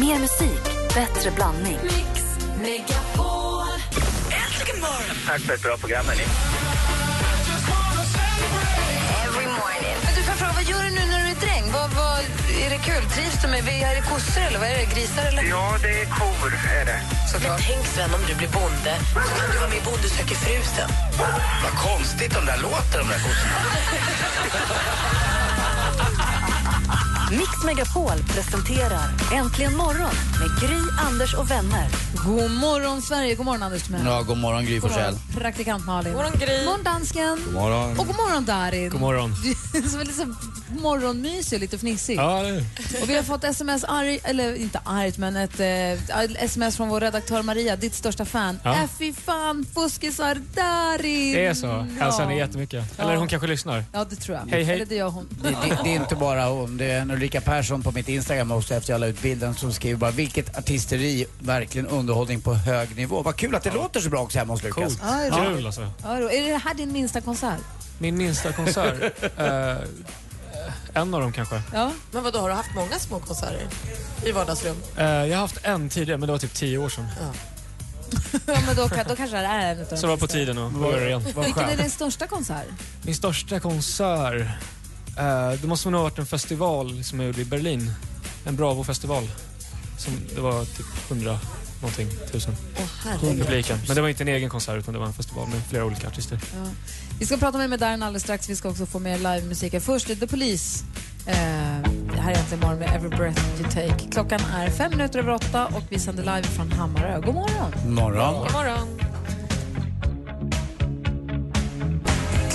Mer musik, bättre blandning. Mix Megapol. Äntligen morgon! Tack för ett bra program, hörni. Men du, får jag fråga, vad gör du nu när du är dräng? Vad, vad, är det kul? Trivs du med Är det kossor eller vad är det? Grisar eller? Ja, det är kor, är det. Såklart. Tänk Sven, om du blir bonde så kan du vara med i Bonde söker fru sen. Vad konstigt de där låter, de där kossorna. Mix Megapol presenterar Äntligen morgon med Gry, Anders och vänner. God morgon, Sverige. God morgon, Anders Timell. Ja, god morgon Gry God Forssell. morgon, praktikant Malin. God morgon, Gry. God morgon, dansken. God morgon. Och god morgon, Darin. God morgon. Du som är lite morgonmysig och lite fnissig. Ja, det är. Och vi har fått sms, arg, eller inte argt, men ett eh, sms från vår redaktör Maria, ditt största fan. Ja. Äh, fy fan, fuskisar Darin. det är så. Hälsar Ja. jättemycket. Eller hon kanske lyssnar. Ja, det tror jag. Hej, hej. Eller det gör hon. Det, det, det är inte bara hon, det är en Ulrika Persson på mitt Instagram också efter jag la ut bilden som skriver bara vilket artisteri, verkligen underhållning på hög nivå. Vad kul att det låter så bra också hemma hos Lukas. Coolt. Ja, det är roligt. Kul alltså. Ja, då. är det här din minsta konsert? Min minsta konsert. eh, en av dem kanske. Ja. Men vad då har du haft många små konserter i vardagsrum? Eh, jag har haft en tidigare, men det var typ tio år sedan. ja men då, kan- då kanske det är en utav Så det var på tiden att börja igen. Vilken är din största konsert? Min största konsert, eh, det måste nog ha varit en festival som jag gjorde i Berlin. En Bravo-festival. Som det var typ 100 någonting tusen herregud. publiken. Men det var inte en egen konsert utan det var en festival med flera olika artister. Ja. Vi ska prata med Darin alldeles strax. Vi ska också få mer livemusik. Först The Police. Eh, det här är egentligen morgon med Every Breath You Take. Klockan är fem minuter över åtta och vi sänder live från Hammarö. God morgon! Morgon. God morgon.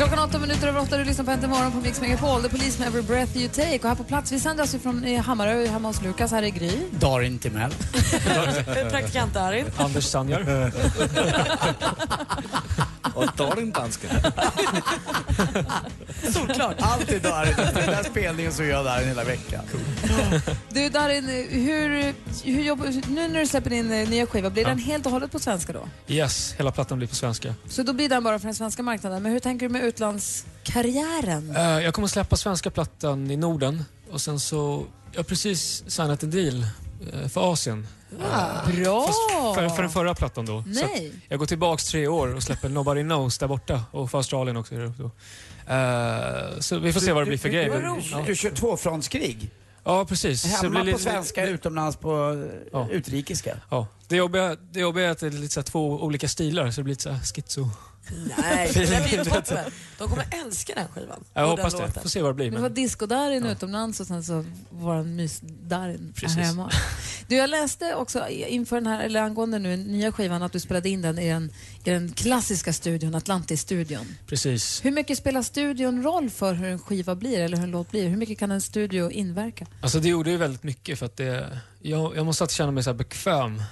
Klockan åtta minuter över åtta. Du lyssnar på Äntligen morgon på Mix Megapol. The Police med Every Breath You Take. Och här på plats, vi sänder alltså från eh, Hammarö, hemma hos Lukas. Här är Gry. Darin Timell. Praktikant Darin. Anders Sanjar. Och Darin dansken. Solklart. Alltid Darin. Den där spelningen så gör Darin hela veckan. Du Darin, hur, hur jobbar, nu när du släpper din eh, nya skiva, blir Ja. den helt och hållet på svenska då? Yes, hela plattan blir på svenska. Så då blir den bara för den svenska marknaden. Men hur tänker du med utlandskarriären? Eh, jag kommer släppa svenska plattan i Norden och sen så, jag har precis signat en deal eh, för Asien. Bra! Fast för, för den förra plattan då. Så att Nej. jag går tillbaks tre år och släpper Nobody Knows där borta och för Australien också. då. Eh, så vi får se vad det blir för grej. Du, du, Ja. du kör tvåfrontskrig. Ja, precis. Så det Hemma blir på lite- svenska, utomlands på Ja. utrikiska. Ja. Det jobbiga, det jobbiga är att det är lite så två olika stilar så det blir lite så här schizo. Nej, blir toppen. De kommer älska den skivan. Jag hoppas den det. låten. Får se vad det blir. Det var Men... disco-Darin utomlands och sen så var en mys-Darin här Precis. hemma. Du, jag läste också inför den här, eller angående nu den nya skivan att du spelade in den i den, i den klassiska studion, Atlantis-studion. Precis. Hur mycket spelar studion roll för hur en skiva blir eller hur en låt blir? Hur mycket kan en studio inverka? Alltså det gjorde ju väldigt mycket för att det, jag, jag måste alltid känna mig så här bekväm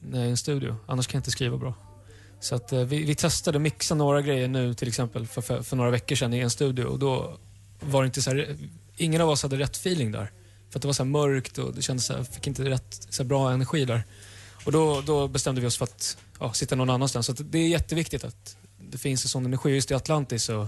när jag är i en studio. Annars kan jag inte skriva bra. Så att eh, vi, vi testade mixa några grejer nu till exempel för, för, för några veckor sedan i en studio och då var det inte så här, ingen av oss hade rätt feeling där. För att det var så mörkt och det kändes så här, fick inte rätt så bra energi där. Och då, då bestämde vi oss för att ja, sitta någon annanstans. Så att det är jätteviktigt att det finns en sån energi. Just i Atlantis så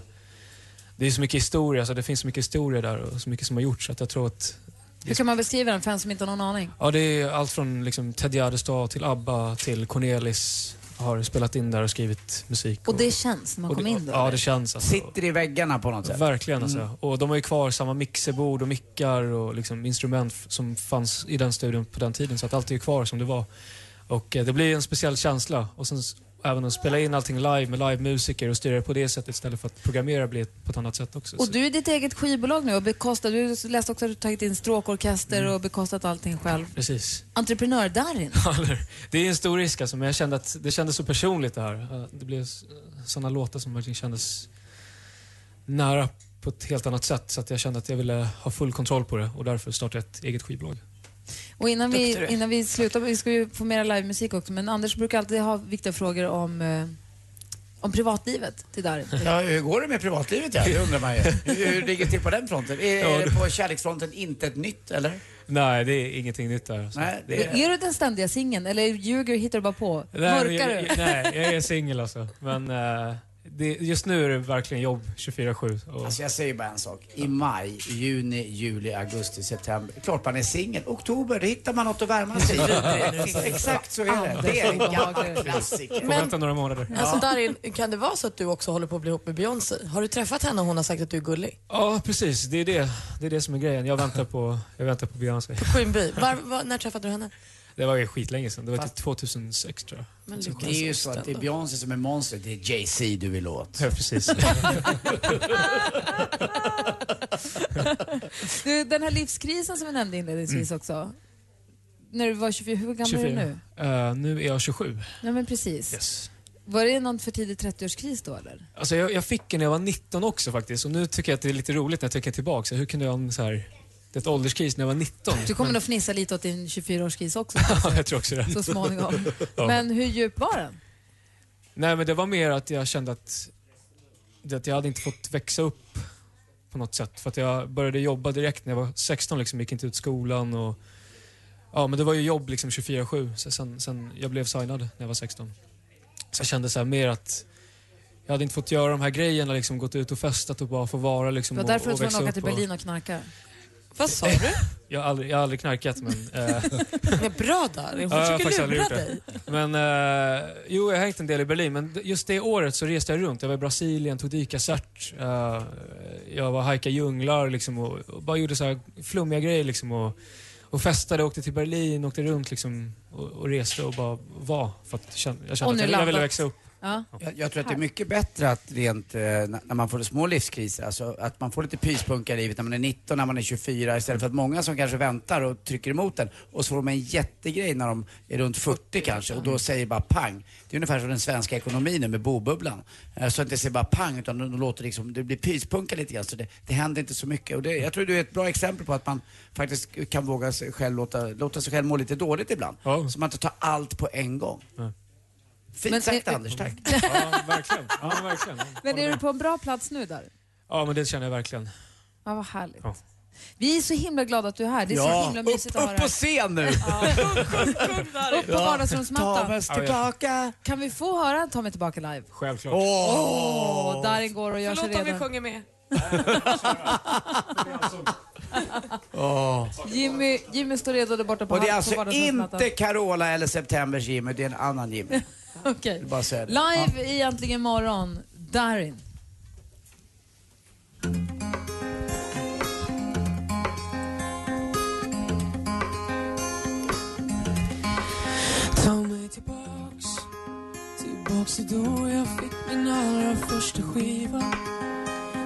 det är så mycket historia, så det finns så mycket historia där och så mycket som har gjorts så att jag tror att Hur kan man beskriva den för en som inte har någon aning? Ja, det är allt från liksom Ted Gärdestad till ABBA till Cornelis har spelat in där och skrivit musik. Och det känns när man och kommer in då? Ja, det känns alltså. Sitter i väggarna på något sätt. Verkligen alltså. Och de har ju kvar samma mixerbord och mickar och liksom instrument som fanns i den studion på den tiden. Så att allt är kvar som det var. Och eh, det blir en speciell känsla. Och sen även att spela in allting live med livemusiker och styra det på det sättet istället för att programmera blir på ett annat sätt också. Och Så- du är ditt eget skivbolag nu och bekostar, du läste också att du tagit in stråkorkester Mm. och bekostat allting själv. Precis. Entreprenör-Darin. Eller, det är en stor risk alltså, men jag kände att det kändes så personligt det här. Det blev sådana låtar som verkligen kändes nära på ett helt annat sätt. Så att jag kände att jag ville ha full kontroll på det och därför startade jag ett eget skivbolag. Och innan vi, du. innan vi slutar, vi ska ju få mera livemusik också, men Anders brukar alltid ha viktiga frågor om, eh, om privatlivet till Darin. Ja, hur går det med privatlivet? Ja? Det undrar man ju. Hur, hur ligger det till på den fronten? Är, Ja, är det på kärleksfronten inte ett nytt, eller? Nej, det är ingenting nytt där. Alltså. Nej, det Är du den ständiga singeln eller ljuger och hittar du bara på? Nej, Mörkar jag, du? nej, jag är singel alltså. Men eh, det, just nu är det verkligen jobb 24-7. Och, Alltså jag säger bara en sak. I maj, juni, juli, augusti, september. Klart man är singel. Oktober, då hittar man något att värma sig i. Exakt så är det. Det är en gammal klassiker. får vänta några månader. Alltså Darin, kan det vara så att du också håller på att bli ihop med Beyoncé? Har du träffat henne och hon har sagt att du är gullig? Ja, precis. Det är det, det är det som är grejen. Jag väntar på, jag väntar på Beyoncé. Queen Bee. Var, var, när träffade du henne? Det var skitlänge sedan. Det var till 2006 tror jag. Men Lukas det är ju så att det är? Beyoncé som är monstret. Det är Jay-Z du vill åt. Ja, precis. Du, den här livskrisen som vi nämnde inledningsvis också. När du var 24, hur gammal är du nu? Uh, nu är jag 27. Ja men precis. Yes. Var det någon för tidig 30-årskris då eller? Alltså jag, jag fick den när jag var 19 också faktiskt. Och nu tycker jag att det är lite roligt när jag tänker tillbaka. Så hur kunde jag ha en så här, det är ett ålderskris när jag var 19? Du kommer nog fnissa lite åt din 24-årskris också Ja, jag tror också det. så småningom. Ja. Men hur djup var den? Nej, men det var mer att jag kände att, det att jag hade inte fått växa upp på något sätt. För att jag började jobba direkt när jag var 16, liksom, gick inte ut skolan och... Ja, men det var ju jobb liksom 24-7 så sen, sen jag blev signad när jag var 16. Så jag kände så här mer att jag hade inte fått göra de här grejerna, liksom, gått ut och festat och bara få vara liksom, Det var därför du var tvungen att åka till Berlin och knarka. Vad sa du? Jag har aldrig, jag har aldrig knarkat men... Eh, Men bra Darin, hon Ja, jag har faktiskt försöker aldrig lura gjort det. dig. Men eh, jo, jag har hängt en del i Berlin, men just det året så reste jag runt. Jag var i Brasilien, tog dykacert. Uh, jag var hajka djunglar liksom, och, och bara gjorde så här flummiga grejer. Liksom, och, och festade, åkte till Berlin, åkte runt liksom, och, och reste och bara var. För att jag kände, jag kände att jag, jag ville landat. växa upp. Ja. Jag, jag tror att det är mycket bättre att rent, eh, när man får små livskriser, alltså att man får lite pyspunka i livet när man är 19, när man är 24 istället för att många som kanske väntar och trycker emot den och så får de en jättegrej när de är runt 40 kanske och då säger bara pang. Det är ungefär som den svenska ekonomin nu med bobubblan. Eh, Så att det säger bara pang utan de låter liksom, det blir pyspunka lite grann så det, det händer inte så mycket. Och det, jag tror du är ett bra exempel på att man faktiskt kan våga sig själv låta, låta sig själv må lite dåligt ibland. Ja. Så man inte tar allt på en gång. Ja. Fint Men- sagt eh, Anders, tack. Ja, verkligen. Ja, verkligen. Men är du på en bra plats nu där? Ja, men det känner jag verkligen. Ja, vad härligt. Ja. Vi är så himla glada att du är här. Det är så himla mysigt upp, att ha upp på dig scen nu! här. Upp på Ta vardagsrumsmattan. mig tillbaka. Kan vi få höra Ta mig tillbaka live? Självklart. Åh, Darin går och gör sig Förlåt om vi redo. sjunger med. Jimmy, Jimmy står redo där borta på, Och det är alltså inte Carola eller Septembers Jimmy, det är en annan Jimmy. Okej. Bara säga det. Live i Äntligen morgon, Darin. Ta mig tillbaks, tillbaks till då jag fick min allra första skiva.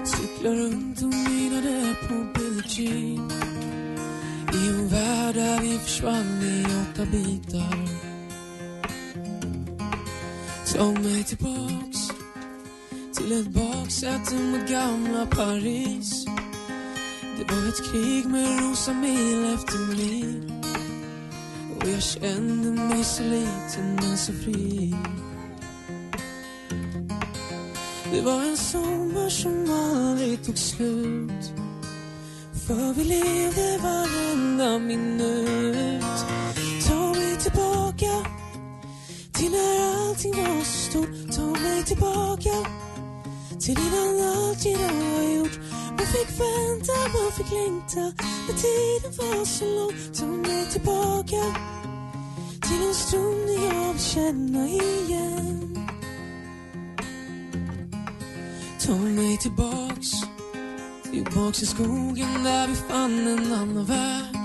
Cyklar runt och nynade på Billie Jean. I en värld där vi försvann i åtta bitar. Ta mig tillbaks till ett baksäte mot gamla Paris. Det var ett krig med rosa mil efter mil. Och jag kände mig så liten men så fri Det var en sommar som aldrig tog slut För vi levde varenda minut Ta mig tillbaka till när allting var så stort Ta mig tillbaka. Till innan allt jag var gjort. Man fick vänta, man fick längta. När tiden var så lång Ta mig tillbaka. Till en stund när jag vill känna igen. Ta mig tillbaks Tillbaks till skogen där vi fann en annan värld.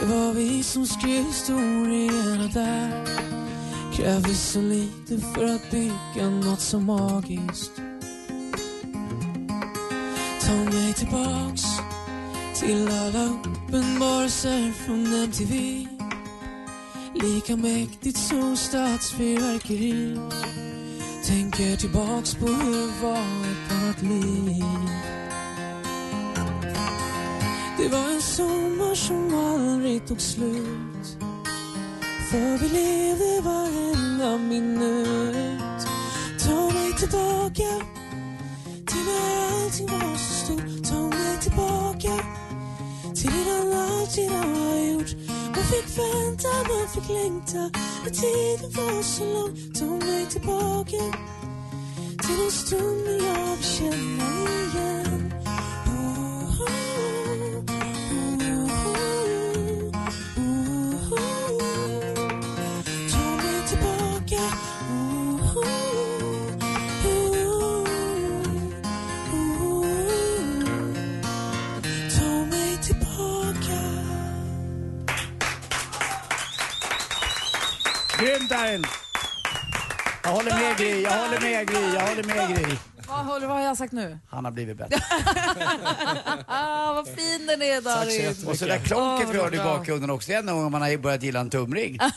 Det var vi som skrev historierna där. Krävdes så lite för att bygga något så magiskt. Ta mig tillbaks till alla uppenbarelser från MTV Lika mäktigt som stadsfyrverkeri. Tänker tillbaks på hur det var ett annat liv. Det var en sommar som aldrig tog slut. För vi levde varenda minut? Ta mig tillbaka till när allting var så stort. Ta mig tillbaka till innan allt redan gjort. Man fick vänta, man fick längta När tiden var så lång. Ta mig tillbaka till en stund när jag vill känna igen. Karin! Jag håller med Gry, jag håller med Gry, jag håller med Gry. Vad, har jag sagt nu? Han har blivit bättre. Ah, vad fin den är Darin. Och så där klonket vi hörde i bakgrunden också, det är en gång man har börjat gilla en tumring.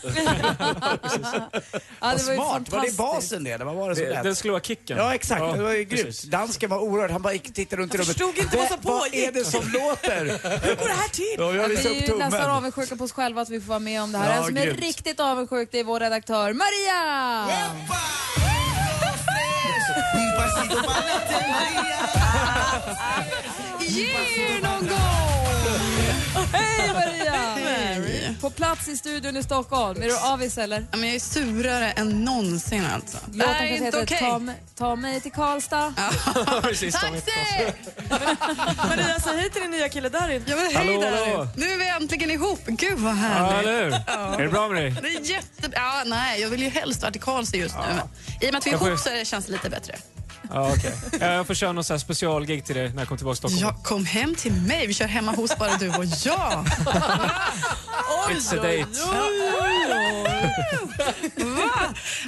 Ja, Vad det var ju smart, var det basen det vad var det som Det, den skulle vara kicken. Ja exakt, det var ju grymt. Dansken var oerhörd, han bara gick- tittade runt i rummet. förstod inte vad som "Vä- Vad pågick." är det som låter? Hur går det här till? Ja, jag Vi är ju nästan avundsjuka på oss själva att vi får vara med om det här. Ja, en som är grymt. riktigt avundsjuk det är vår redaktör Maria! Ge er någon gång! Hej Maria! På plats i studion i Stockholm. Är du avis eller? Ja, men jag är surare än någonsin alltså. Det här är inte okej. ta, mig- ta mig till Karlstad. precis, Taxi! Maria, säg hej till din nya kille Darin. Ja, men hej Hallå, där. hallå. Nu är vi äntligen ihop. Gud vad Ja, härligt. eller hur? Är det bra med dig? Det är jätte... Ja, nej, jag vill ju helst vara till Karlstad just nu. Men I och med att vi är Jag får- ihop så är det- känns det lite bättre. Ja, okej. Jag får köra någon här specialgig till dig när jag kommer tillbaka till Stockholm. Ja, kom hem till mig. Vi kör hemma hos bara du och jag. It's a date.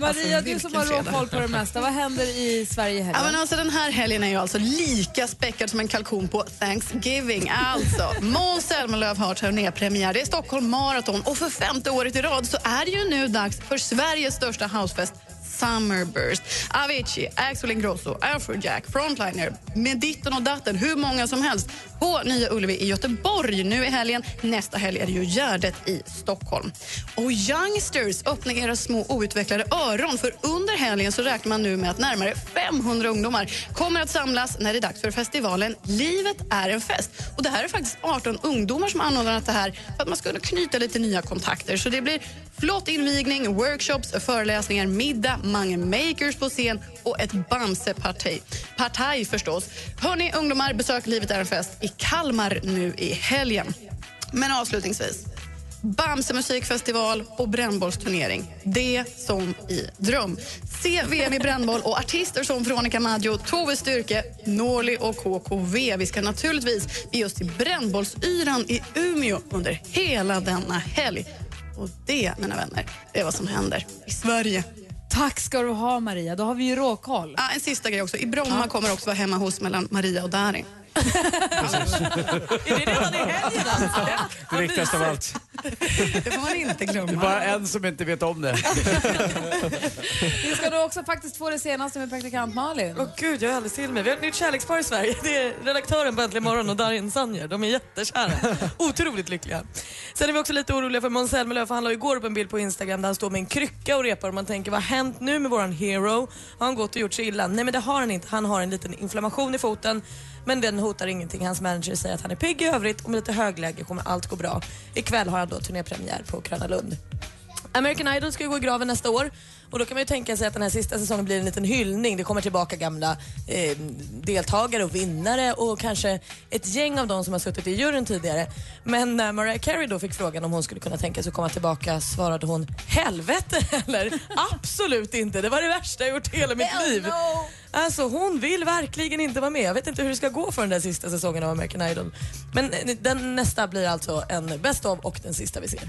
Maria, du som har råkoll på det mesta. Vad händer i Sverige i Ja, helgen? men alltså, den här helgen är ju alltså lika späckad som en kalkon på Thanksgiving. Alltså, Måns Zelmerlöw har turnépremiär. Det är Stockholm Marathon och för femte året i rad så är det ju nu dags för Sveriges största housefest Summerburst. Avicii, Axel Ingrosso, Afrojack, Frontliner, med ditten och datten, hur många som helst på Nya Ullevi i Göteborg nu i helgen. Nästa helg är det ju Gärdet i Stockholm. Och Youngsters, öppna era små outvecklade öron för under helgen så räknar man nu med att närmare 500 ungdomar kommer att samlas när det är dags för festivalen Livet är en fest. Och det här är faktiskt 18 ungdomar som anordnat det här för att man ska kunna knyta lite nya kontakter. Så det blir flott invigning, workshops, föreläsningar, middag, Mange makers på scen och ett Bamse-partaj. förstås. Hörni ungdomar, besök Livet är en fest i Kalmar nu i helgen. Men avslutningsvis. Bamse musikfestival och brännbollsturnering. Det som i dröm. Se VM i brännboll och artister som Veronica Maggio, Tove Styrke, Norli och KKV. Vi ska naturligtvis ge oss till brännbollsyran i Umeå under hela denna helg. Och det, mina vänner, är vad som händer i Sverige. Tack ska du ha Maria, då har vi ju råkoll. Ah, en sista grej också. I Bromma kommer också vara hemma hos mellan Maria och Darin. Är det redan i helgen alltså? Det viktigaste av allt. Det får man inte Det är glömma. bara en som inte vet om det. Vi ska då också faktiskt få det senaste med praktikant Malin. Åh gud, jag är alldeles till mig. Vi har ett nytt kärlekspar i Sverige. Det är redaktören på Äntligen morgon och Darin Sanjer. De är jättekära. Otroligt lyckliga. Sen är vi också lite oroliga för Måns Zelmerlöw för han la igår upp en bild på Instagram där han står med en krycka och repar och man tänker vad har hänt nu med våran hero? Har han gått och gjort sig illa? Nej men det har han inte. Han har en liten inflammation i foten men den hotar ingenting. Hans manager säger att han är pigg i övrigt och med lite högläge kommer allt gå bra. Ikväll har han då turnépremiär på Gröna Lund. American Idol ska ju gå i graven nästa år och då kan man ju tänka sig att den här sista säsongen blir en liten hyllning. Det kommer tillbaka gamla eh, deltagare och vinnare och kanske ett gäng av dem som har suttit i juryn tidigare. Men när Mariah Carey då fick frågan om hon skulle kunna tänka sig att komma tillbaka svarade hon helvete eller absolut inte. Det var det värsta jag gjort i hela mitt liv. Alltså hon vill verkligen inte vara med. Jag vet inte hur det ska gå för den där sista säsongen av American Idol. Men eh, den nästa blir alltså en best of och den sista vi ser.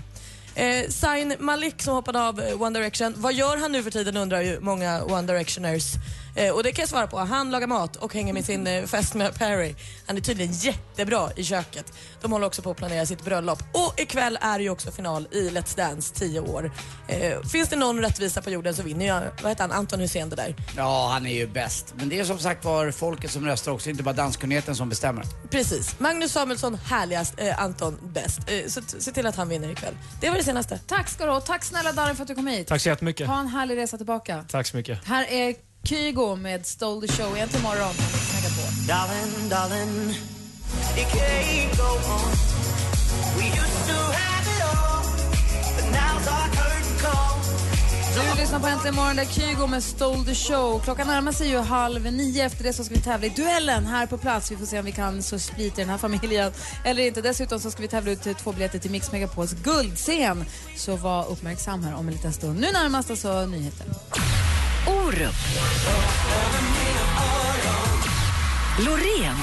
Eh, Zayn Malik som hoppade av eh, One Direction. Vad gör han nu för tiden undrar ju många One Directioners. Eh, och det kan jag svara på. Han lagar mat och hänger med sin eh, fest med Perry. Han är tydligen jättebra i köket. De håller också på att planera sitt bröllop. Och ikväll är det ju också final i Let's Dance 10 år. Eh, finns det någon rättvisa på jorden så vinner jag, vad heter han, Anton Hussein det där. Ja, han är ju bäst. Men det är som sagt var folket som röstar också, inte bara danskunnigheten som bestämmer. Precis. Magnus Samuelsson härligast, eh, Anton bäst. Så se till att han vinner ikväll. Det var det senaste. Tack ska du ha. Tack snälla Darin för att du kom hit. Tack så jättemycket. Ha en härlig resa tillbaka. Tack så mycket. Här är Kygo med Stole the Show. Igen till morgon. Darling, darling, it can't go on. We used to have it all, but now's our curtain call. Du lyssnar på Äntligen morgon där Kygo med Stole the show. Klockan närmar sig ju halv nio. Efter det så ska vi tävla i duellen här på plats. Vi får se om vi kan så splita den här familjen eller inte. Dessutom så ska vi tävla ut två biljetter till Mix Megapols guldscen. Så var uppmärksam här om en liten stund. Nu närmast alltså nyheter. Orup. Loreen.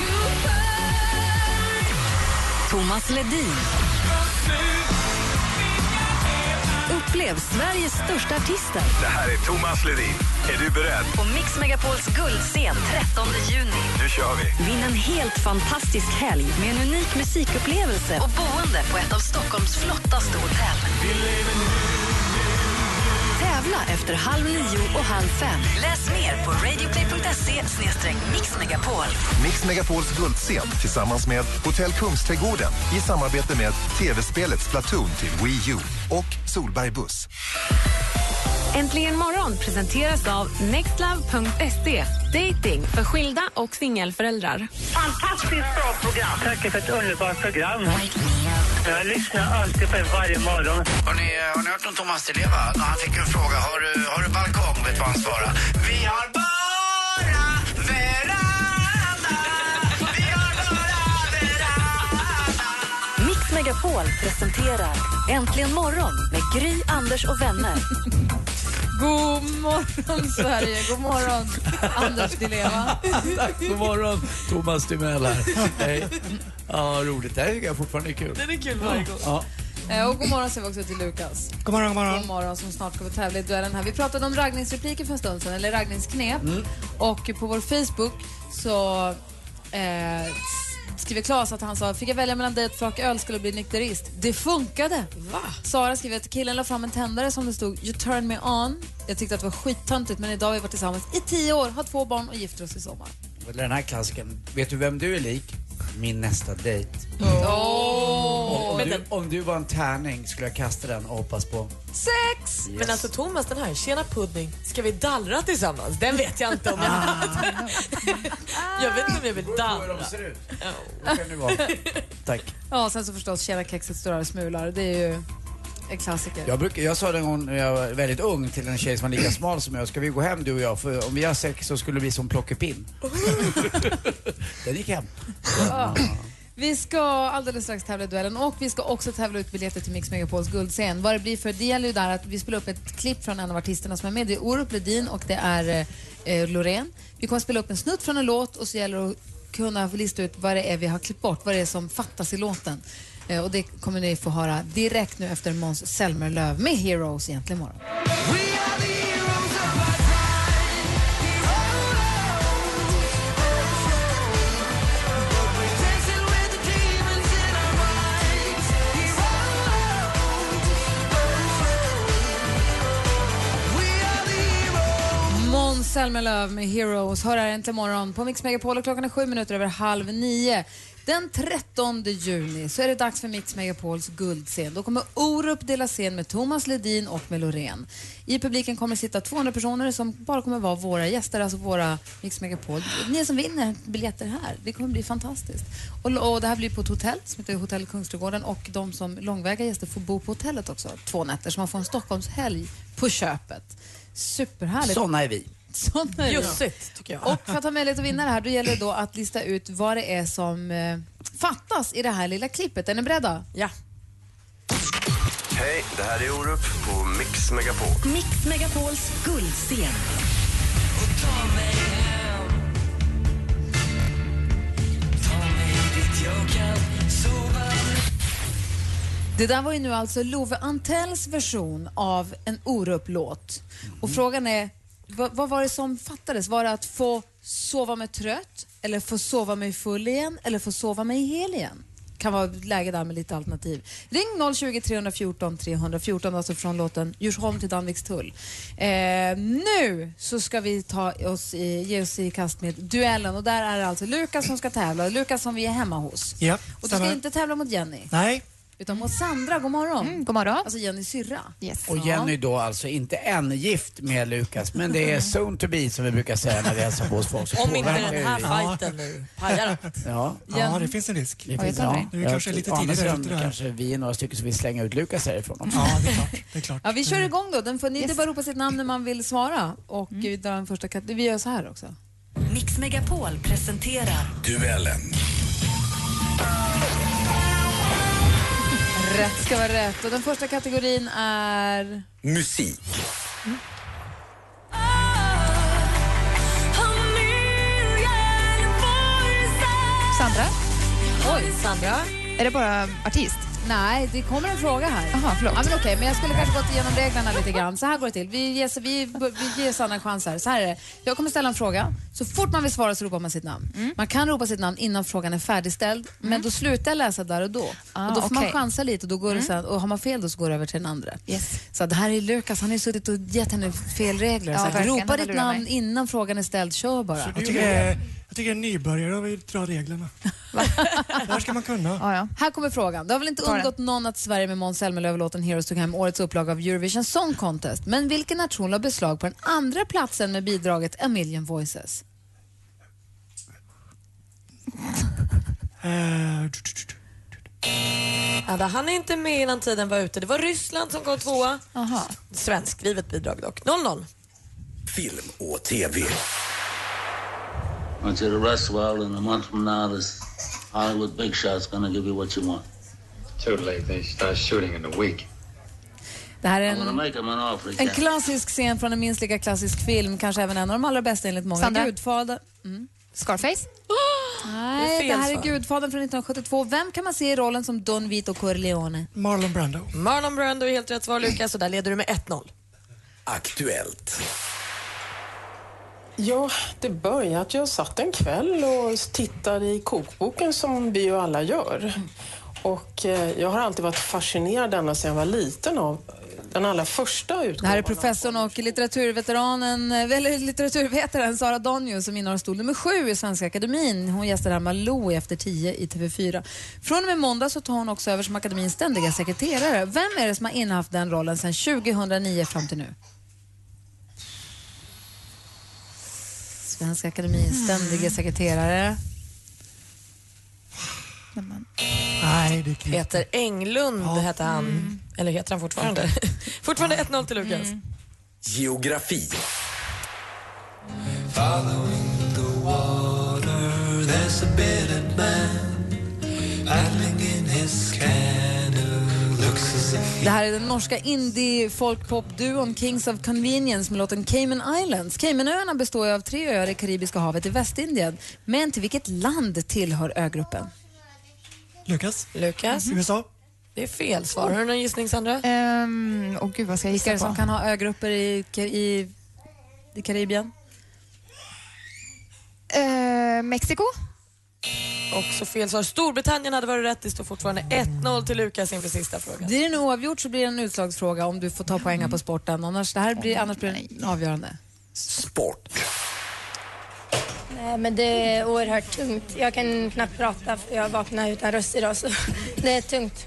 Thomas Ledin. Upplev Sveriges största artister Det här är Thomas Ledin. Är du beredd? på Mix Megapols guldscen 13 juni. Nu kör vi. Vinn en helt fantastisk helg med en unik musikupplevelse och boende på ett av Stockholms flottaste hotell. Tävla efter halv nio och halv fem. Läs mer på radioplay.se mixmegapol. Mix Megapols guldscen tillsammans med Hotell Kungsträdgården i samarbete med tv-spelet Splatoon till Wii U och Solberg Buss. Äntligen morgon presenteras av nextlove.se. Dating för skilda och singelföräldrar. Fantastiskt bra program. Tack för ett underbart program. Jag lyssnar alltid på er varje morgon. Har ni, har ni hört om Thomas Di Leva? När han fick en fråga, har du, har du balkong? Vet vad han svarade? Vi har bara veranda. Vi har bara veranda. Mix Megapol presenterar Äntligen morgon med Gry, Anders och vänner. God morgon, Sverige. God morgon, Anders Di Leva. Tack, god morgon. Thomas Timell här. Hej. Ja, roligt. Det här tycker jag fortfarande är kul. Den är kul varje gång. Ja. Eh, Och god morgon säger vi också till Lukas. God morgon, god morgon. God morgon som snart kommer tävla i duellen här. Vi pratade om raggningsrepliker för en stund sedan, eller raggningsknep. Mm. Och på vår Facebook så eh, skriver Claes att han sa, fick jag välja mellan dig och ett flak öl skulle bli nykterist. Det funkade! Va? Sara skriver att killen la fram en tändare som det stod You turn me on. Jag tyckte att det var skittöntigt men idag har vi varit tillsammans i tio år, har två barn och gifter oss i sommar. Den här klassiken. Vet du vem du är lik? Min nästa dejt. Åh! Om, du, om du var en tärning skulle jag kasta den och hoppas på... Sex! Men alltså Thomas, den här, tjena pudding, ska vi dallra tillsammans? Den vet jag inte om jag Jag vet inte om jag vill dallra. ser ut. Det kan det vara. Tack. Ja, sen så förstås Tjena kexet står och smular. Det är ju en klassiker. Jag, brukar, jag sa det en gång när jag var väldigt ung till en tjej som var lika smal som jag. Ska vi gå hem du och jag? För om vi har sex så skulle det bli som plockepinn. Den gick hem. Ja. Vi ska alldeles strax tävla i duellen och vi ska också tävla ut biljetter till Mix Megapols guldscen. Vad det blir för, det gäller ju där att vi spelar upp ett klipp från en av artisterna som är med. Det är Orup Ledin och det är eh, Loreen. Vi kommer spela upp en snutt från en låt och så gäller det att kunna lista ut vad det är vi har klippt bort, vad det är som fattas i låten. Eh, och det kommer ni få höra direkt nu efter Måns Zelmerlöw med Heroes egentligen imorgon. Selma Löv med Heroes hör här äntligen morgon på Mix Megapol och klockan är sju minuter över halv nio. Den 13 juni så är det dags för Mix Megapols guldscen. Då kommer Orup dela scen med Thomas Ledin och med Loreen. I publiken kommer det sitta 200 personer som bara kommer vara våra gäster, alltså våra Mix Megapol. Ni som vinner biljetter här. Det kommer bli fantastiskt. Och, och det här blir på ett hotell som heter Hotell Kungsträdgården och de som långväga gäster får bo på hotellet också två nätter så man får en Stockholmshelg på köpet. Superhärligt. Såna är vi. Såna är vi. Bjussigt, tycker jag. Och för att ha möjlighet att vinna det här då gäller det då att lista ut vad det är som eh, fattas i det här lilla klippet. Är ni beredda? Ja. Hej, det här är Orup på Mix Megapol. Mix Megapols guldscen. Det där var ju nu alltså Love Antells version av en Orup-låt. Och frågan är, vad, vad var det som fattades? Var det att få sova mig trött, eller få sova mig full igen, eller få sova mig hel igen? Kan vara läge där med lite alternativ. Ring 020 314 314, alltså från låten Djursholm till Danvikstull. Eh, nu så ska vi ta oss i, ge oss i kast med duellen och där är det alltså Lukas som ska tävla. Lukas som vi är hemma hos. Ja, Och du ska stämmer. inte tävla mot Jenny. Nej, utan mot Sandra. God morgon. Mm, god morgon. Alltså Jennys syrra. Yes. Och Jenny då alltså inte än gift med Lukas, men det är soon to be som vi brukar säga när vi hälsar på hos folk. Så Om inte den här fighten nu pajar allt. Ja. Ja, det finns en risk. Det finns, ja. Det är kanske lite sidan ute kanske vi är några stycken som vill slänga ut Lukas härifrån också. Ja, det är klart. Det är klart. Ja, vi kör igång då. Den får, ni Yes. bara ropa sitt namn när man vill svara. Och vi drar den första Vi gör så här också. Mix Megapol presenterar Duellen. Rätt ska vara rätt. Och den första kategorin är... Musik. Sandra, Oj, Sandra. är det bara artist? Nej, det kommer en fråga här. Jaha, förlåt. Ja, men okej, men jag skulle kanske gått igenom reglerna lite grann. Så här går det till. Vi ger, vi, vi ger Sanna en chans här. Så här är det. Jag kommer ställa en fråga. Så fort man vill svara så ropar man sitt namn. Mm. Man kan ropa sitt namn innan frågan är färdigställd, men då slutar jag läsa där och då. Ah, och då får man okej. Mm. chansa lite och, då går det sen, och har man fel då så går det över till den andra. Yes. Så det här är Lukas, han har ju suttit och gett henne fel regler. Ja, så här, ropa ditt namn innan frågan är ställd, kör bara. Jag tycker, det är, jag tycker en nybörjare vill dra reglerna. Det här ska man kunna. Ja, ja. Här kommer frågan. Det har väl inte Ta undgått någon att Sverige med Måns Zelmerlöw-låten Heroes tog hem årets upplaga av Eurovision Song Contest. Men vilken nation la beslag på den andra platsen med bidraget A Million Voices? Eh, Ja, han är inte med innan tiden var ute. Det var Ryssland som kom tvåa. Aha. Svenskskrivet bidrag dock. 0-0. Film och TV. I want you to rest well, and a month from now, this Hollywood big shot's gonna give you what you want. Too late. They start shooting in a week. Det här är en, en klassisk scen från en minst lika klassisk film, kanske även en av de allra bästa enligt många. Sandra? Gudfader. Mm. Scarface? Nej, Det det, här är. Gudfadern från 1972. Vem kan man se i rollen som Don Vito Corleone? Marlon Brando. Marlon Brando är helt rätt svar Lukas och där leder du med 1-0. Aktuellt. Ja, det började att jag satt en kväll och tittade i kokboken som vi ju alla gör. Och eh, jag har alltid varit fascinerad ända sedan jag var liten av den allra första Det utgåvan. här är professorn och litteraturveteranen, eller litteraturvetaren Sara Donio som innehar stol nummer sju i Svenska Akademin. Hon gästar här Malou efter tio i TV4. Från och med måndag så tar hon också över som akademins ständiga sekreterare. Vem är det som har innehaft den rollen sedan 2009 fram till nu? Svenska Akademins ständiga sekreterare. Nej, det är kul. Peter Englund hette han. Eller heter han fortfarande? fortfarande 1-0 till Lukas. Geografi. Following the water, there's a bearded man paddling in his canoe. Det här är den norska indie-folkpop-duon Kings of Convenience med låten Cayman Islands. Caymanöarna består av tre öar i Karibiska havet i Västindien. Men till vilket land tillhör ögruppen? Lukas? Lukas? USA? Det är fel svar. Har du någon gissning Sandra? Um, oh, gud, vad ska jag Vilka är gissa det på? som kan ha ögrupper i, i, i Karibien? Eh, Mexiko? Också fel svar. Storbritannien hade varit rätt. Det står fortfarande 1-0 till Lukas inför sista frågan. Blir det nu oavgjort så blir det en utslagsfråga om du får ta poäng på sporten. Annars, det här blir, annars blir det avgörande. Sport. Nej, men det är oerhört tungt. Jag kan knappt prata för jag vaknade utan röst idag. Så det är tungt.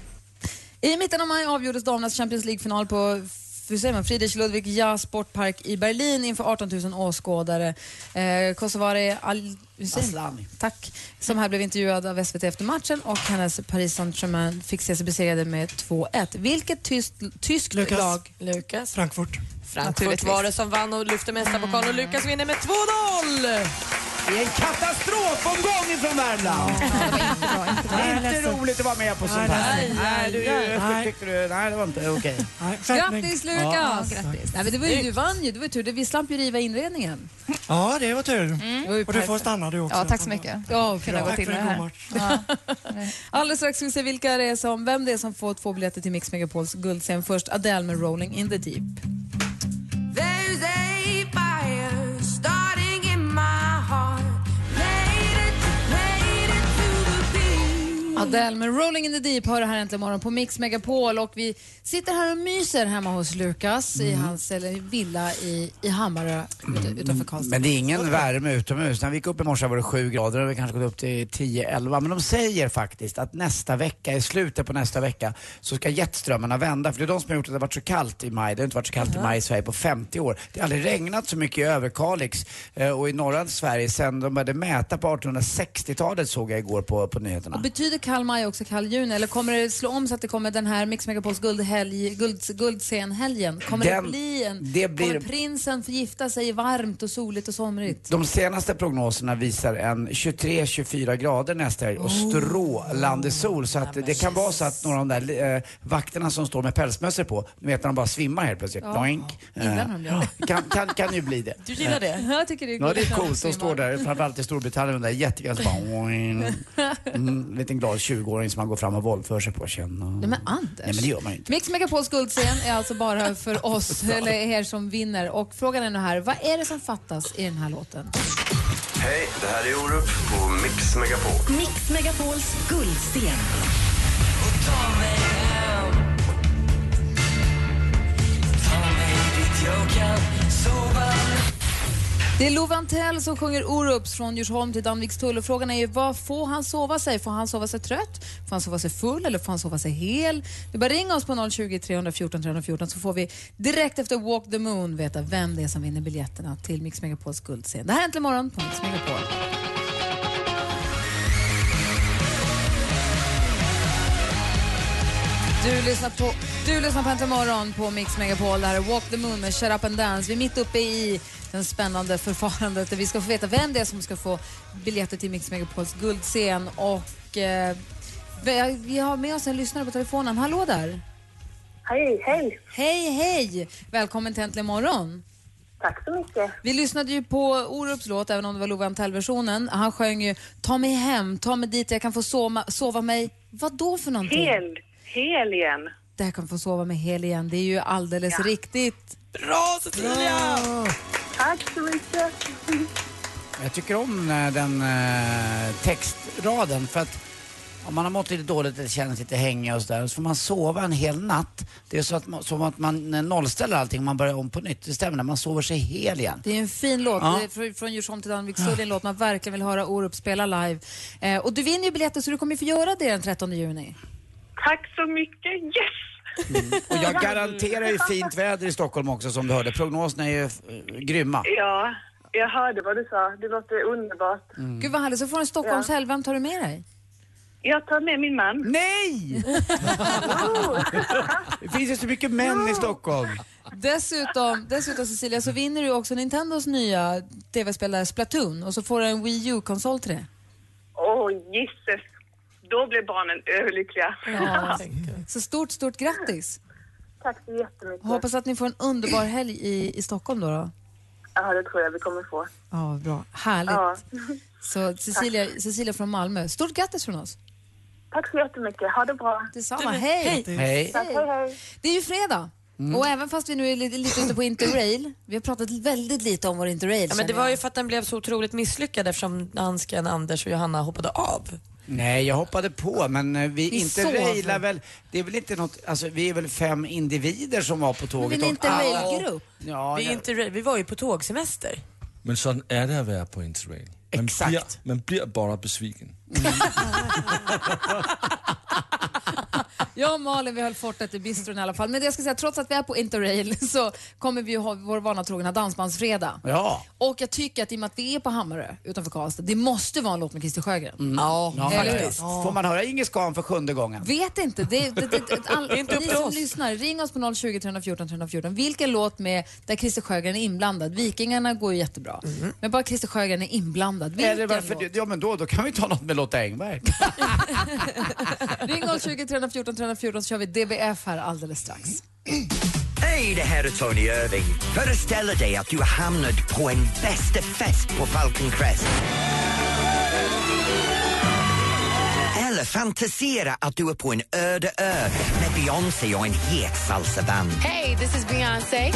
I mitten av maj avgjordes damernas Champions League-final på hur säger man, Friedrich Ludwig Ja Sportpark i Berlin inför 18 000 åskådare. Eh, Kosovari Al? Aslani. Tack. Som här blev intervjuad av SVT efter matchen och hennes Paris Saint-Germain fick se sig besegrade med 2-1. Vilket tyskt, tyskt Lukas. lag? Lukas. Frankfurt. Frankfurt var det som vann och lyfte mästarpokalen och Lukas vinner med 2-0! Det är en katastrofomgång från Värmland. Det är inte roligt att vara med på sånt här. Nej, Nej, du, nej. tyckte du, nej det var inte okej. Grattis Lukas! Ja. Grattis. Nej, men det var ju, du vann ju, det var ju tur. Det- Vi slapp ju riva inredningen. Ja, det var tur. Ju Och du får stanna du också. Ja, tack så mycket. Ja, Kunna gå till det här. Alldeles strax ska vi se vilka det är som, vem det är som får två biljetter till Mix Megapols guldscen. Först Adele med Rolling in the Deep. Adele med Rolling in the Deep hör det här äntligen morgon på Mix Megapol och vi sitter här och myser hemma hos Lukas i hans eller, villa i, i Hammarö ut, utanför Karlstad. Men det är ingen värme utomhus. När vi gick upp i morse var det sju grader och vi kanske gått upp till 10-11. Men de säger faktiskt att nästa vecka, i slutet på nästa vecka, så ska jetströmmarna vända. För det är de som har gjort att det har varit så kallt i maj. Det har inte varit så kallt i maj i Sverige på 50 år. Det har aldrig regnat så mycket i Överkalix eh, och i norra Sverige sen de började mäta på 1860-talet såg jag igår på, på nyheterna. Och betyder kall maj också kall juni eller kommer det slå om så att det kommer den här Mix Megapols guldhelg, guld, guldscenhelgen? Kommer Den- det bli en, det blir- kommer prinsen få gifta sig varmt och soligt och somrigt? De senaste prognoserna visar en 23-24 grader nästa helg och strålande sol. Så att det kan vara så att några av de där eh, vakterna som står med pälsmössor på, du vet när de bara svimmar helt plötsligt. Ja. Doink. Eh, kan, kan, kan ju bli det. Du gillar det? Jag tycker det är Ja, det är coolt. De står där, framförallt i Storbritannien, de där jättegrann så bara... oing. Mm, en liten glad 20-åring som man går fram och våldför sig på. Känna. Nej men Anders. Nej men det gör man inte. Mix Megapols guldscen är alltså bara för oss, eller er som vinner. Och frågan är nu här, vad är det som fattas i den här låten? Hej, det här är Orup på Mix Megapol. Mix Megapols guldscen. Det är Lovantell som sjunger Orups från Djursholm till Danvikstull och frågan är ju vad får han sova sig? Får han sova sig trött? Får han sova sig full eller får han sova sig hel? Du bara ringa oss på 020 314 314 så får vi direkt efter Walk the Moon veta vem det är som vinner biljetterna till Mix Megapols guldscen. Det här är Äntligen morgon på Mix Megapol. Du lyssnar på, du lyssnar på Äntligen morgon på Mix Megapol. Det här är Walk the Moon med Shut Up and Dance. Vi är mitt uppe i den spännande förfarandet där vi ska få veta vem det är som ska få biljetter till Mix Megapols guldscen. Och, eh, vi- har med oss en lyssnare på telefonen. Hallå där! Hej, hej! Hej, hej! Välkommen till Äntligen morgon. Tack så mycket. Vi lyssnade ju på Orups låt, även om det var Love Antell-versionen. Han sjöng ju Ta mig hem, ta mig dit jag kan få sova, sova mig... Vad då för någonting? Hel, hel igen. Där kan få sova mig hel igen. Det är ju alldeles riktigt. Bra Cecilia! Tack så mycket. Jag tycker om eh, den eh, textraden för att om man har mått lite dåligt eller känner sig lite hängig och sådär så får man sova en hel natt. Det är så att man, som att man eh, nollställer allting och man börjar om på nytt. Det stämmer, när man sover sig hel igen. Det är en fin låt. Ja. Det är fr- från Djursholm till Danvikstull. En låt man verkligen vill höra Orup spela live. Eh, och du vinner ju biljetter så du kommer få göra det den 13 juni. Tack så mycket. Yes! Och jag garanterar ju fint väder i Stockholm också som du hörde. Prognoserna är ju eh, grymma. Ja, jag hörde vad du sa. Det låter underbart. Gud vad härligt. Så får du en Stockholmshelg. Vem tar du med dig? Jag tar med min man. Nej! Det finns ju så mycket män i Stockholm. Dessutom, dessutom Cecilia så vinner du också Nintendos nya tv-spelare Splatoon och så får du en Wii U-konsol till det. Åh, gisses. Då blir barnen överlyckliga. Ja. Så stort, stort grattis. Tack så jättemycket. Hoppas att ni får en underbar helg i, i Stockholm då. då. Ja, det tror jag vi kommer få. Ja, bra. Härligt. Ja. Så Cecilia, Cecilia från Malmö, stort grattis från oss. Tack så jättemycket. Ha det bra. Detsamma. Hej. Hej. Tack, hej, hej. Det är ju fredag. Mm. Och även fast vi nu är lite, lite ute på Interrail, vi har pratat väldigt lite om vår Interrail. Ja, men det var jag. ju för att den blev så otroligt misslyckad eftersom dansken Anders och Johanna hoppade av. Nej, jag hoppade på men eh, vi, Vi inte sov. railar väl, det är väl inte något, alltså vi är väl fem individer som var på tåget. vi är en interrailgrupp. Ja, vi, är det- inte, vi var ju på tågsemester. Men sådan er det at være på Interrail. Man Exakt. Bliver, man bliver bara besviken. Jag och Malin vi höll fortet i bistron i alla fall. Men det jag ska säga, trots att vi är på Interrail så kommer vi ju ha vår vana trogna dansbandsfredag. Ja. Och jag tycker att i och med att vi är på Hammarö utanför Karlstad, det måste vara en låt med Christer Sjögren. Mm. Ja, Ja, faktiskt. Får man höra Inge Skan för sjunde gången? Vet inte. Det, det, det, det, all, inte ni som oss. lyssnar, ring oss på 020 314 314. Vilken låt med där Christer Sjögren är inblandad? Vikingarna går ju jättebra. Men bara Christer Sjögren är inblandad. Vilken Eller varför, låt? ja men då, då kan vi ta något med Lotta Engberg. Ring 020 314 314 så kör vi DBF här alldeles strax. Hej, det här är Tony Irving. Föreställ dig att du har hamnat på en bästa fest på Falcon Crest. Eller fantisera att du är på en öde ö med Beyoncé och en het salsaband. Hey, this is Beyoncé.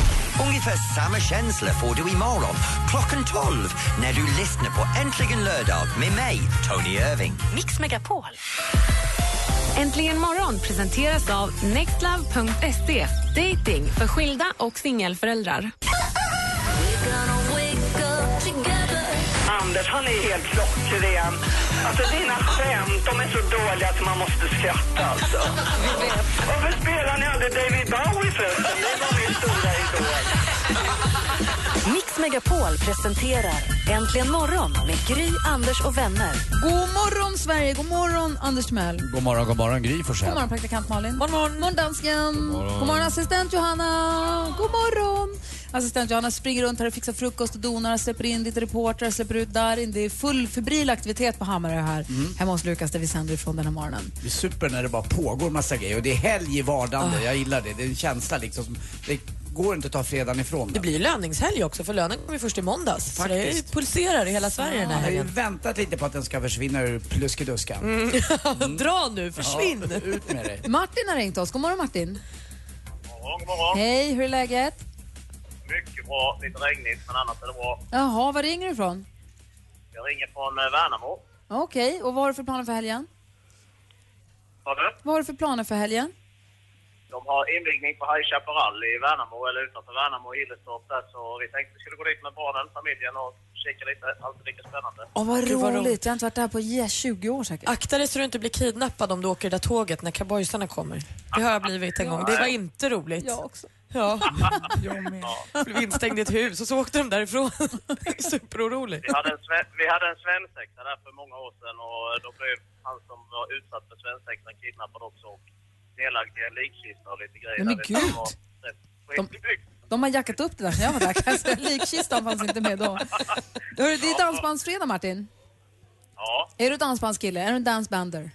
Ungefär samma känsla får du imorgon klockan 12 när du lyssnar på Äntligen lördag med mig, Tony Irving. Mix Megapol. Äntligen morgon presenteras av nextlove.se. Dating för skilda och singelföräldrar. Anders, han är helt klockren. Alltså dina skämt, de är så dåliga att man måste skratta alltså. Varför spelar ni aldrig David Bowie förresten? Det var min stora idol. Mix Megapol presenterar Äntligen morgon med Gry, Anders och vänner. God morgon, Sverige! God morgon, Anders Timell. God morgon, god morgon Gry God Forssell. morgon, praktikant Malin. God morgon, morgon dansken. God morgon. God morgon, assistent Johanna. God morgon. Assistent Johanna springer runt här och fixar frukost och donar, släpper in lite reportrar, släpper ut Darin. Det är full febril aktivitet på Hammarö här, hemma hos Lukas där vi sänder ifrån den här morgonen. Det är super när det bara pågår massa grejer och det är helg i vardagen. Jag gillar det. Det är en känsla liksom. som- går inte att ta fredagen ifrån Det den. blir löningshelg också för lönen kommer ju först i måndags. Så det Faktiskt. pulserar i hela Sverige den Jag här har ju helgen. väntat lite på att den ska försvinna ur pluskeduskan. Mm. Dra nu, försvinn! Ja, ut med dig. Martin har ringt oss. God morgon Martin. morgon, god morgon. Hej, hur är läget? Mycket bra. Lite regnigt, men annars är det bra. Jaha, var ringer du ifrån? Jag ringer från eh, Värnamo. Okej, och vad har du för planer för helgen? Har du? Vad har du för planer för helgen? De har invigning på High Chaparral i Värnamo, eller utanför Värnamo i Hillerstorp där, så vi tänkte vi skulle gå dit med barnen, familjen och kika lite. Alltid lika spännande. Åh, vad roligt. Jag har inte varit där på ja, 20 år säkert. Akta dig så du inte blir kidnappad om du åker det där tåget när cowboysarna kommer. Det har jag blivit en gång. Det var inte roligt. Jag också. Ja. Jag blev instängd i ett hus och så åkte de därifrån. Superorolig. Vi hade en, vi hade en svensexa där för många år sedan och då blev han som var utsatt för svensexan kidnappad också och en likkista och lite grejer. Men gud. Skitbyggt. De har jackat upp det där sen jag var där. kan jag säga. Likkistan fanns inte med då. Hörru, det är dansbandsfredag Martin. Ja, Är du dansbandskille? Är du en dancebander?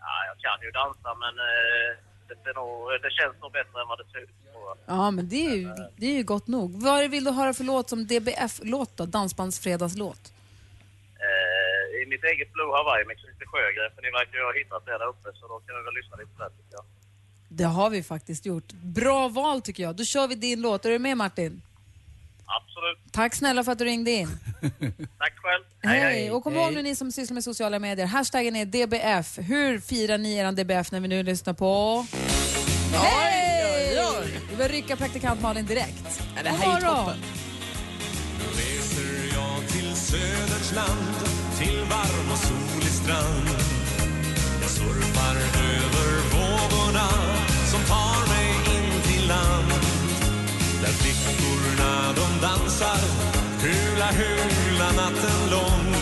ja, jag kan ju dansa men eh, det, ser nog, det känns nog bättre än vad det ser ut. Ja, men det är ju, det är ju gott nog. Vad vill du höra för låt som DBF-låt då? Dansbandsfredagslåt? I mitt eget Blue Hawaii med Christer Sjögren, för ni verkar ju ha hittat det där uppe så då kan vi väl lyssna lite på det tycker jag. Det har vi faktiskt gjort. Bra val tycker jag. Då kör vi din låt. Är du med Martin? Absolut. Tack snälla för att du ringde in. Tack själv. Hej! Och kom ihåg nu ni som sysslar med sociala medier, hashtaggen är DBF. Hur firar ni eran DBF när vi nu lyssnar på... Hej! Vi vill rycka praktikant Malin direkt. Ja, det här God morgon. toppen. Nu reser jag till Söderns land, och solig strand. Jag surfar över vågorna som tar mig in till land. Där flickorna de dansar, hula hula natten lång.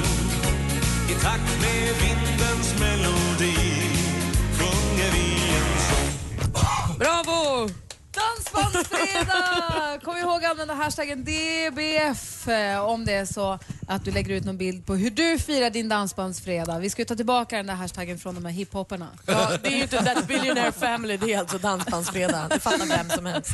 I takt med vindens melodi sjunger vi en sång. Bravo! Dansbandsfredag! Kom ihåg att använda hashtaggen DBF eh, om det är så att du lägger ut någon bild på hur du firar din dansbandsfredag. Vi ska ju ta tillbaka den där hashtaggen från de här hiphopparna. Ja, det är ju inte That Billionaire Family, det är alltså Dansbandsfredag. Det fattar vem som helst.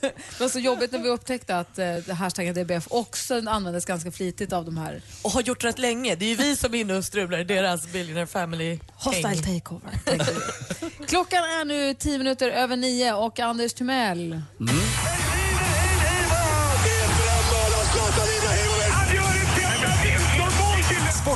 Det var så jobbigt när vi upptäckte att eh, hashtaggen DBF också användes ganska flitigt av de här Och har gjort rätt länge. Det är ju vi som är inne och strular i deras Billionaire Family Hostile takeover. Klockan är nu tio minuter över nio och Anders Timell. Snäll. Mm.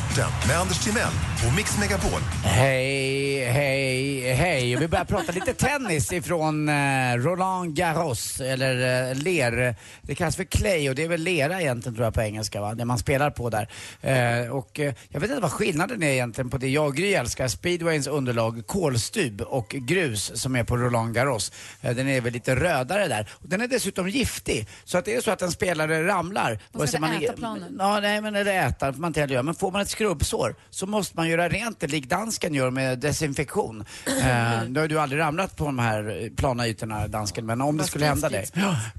Sporten med Anders Timell och Mix Megapol. Hej, hej, hej. Vi börjar prata lite tennis ifrån eh, Roland Garros, eller eh, ler. Det kallas för clay och det är väl lera egentligen tror jag på engelska, va? det man spelar på där. Eh, och eh, jag vet inte vad skillnaden är egentligen på det jag och Gry älskar, speedwayens underlag, kolstub och grus som är på Roland Garros. Eh, den är väl lite rödare där. Och den är dessutom giftig, så att det är så att en spelare ramlar. Vad ska det äta planen? Ja, nej men eller äta man inte göra. Men får man ett skrubbsår så måste man göra rent det lik dansken gör med desinfektion. eh, nu har du aldrig ramlat på de här plana ytorna dansken, men om det Bara skulle hända dig.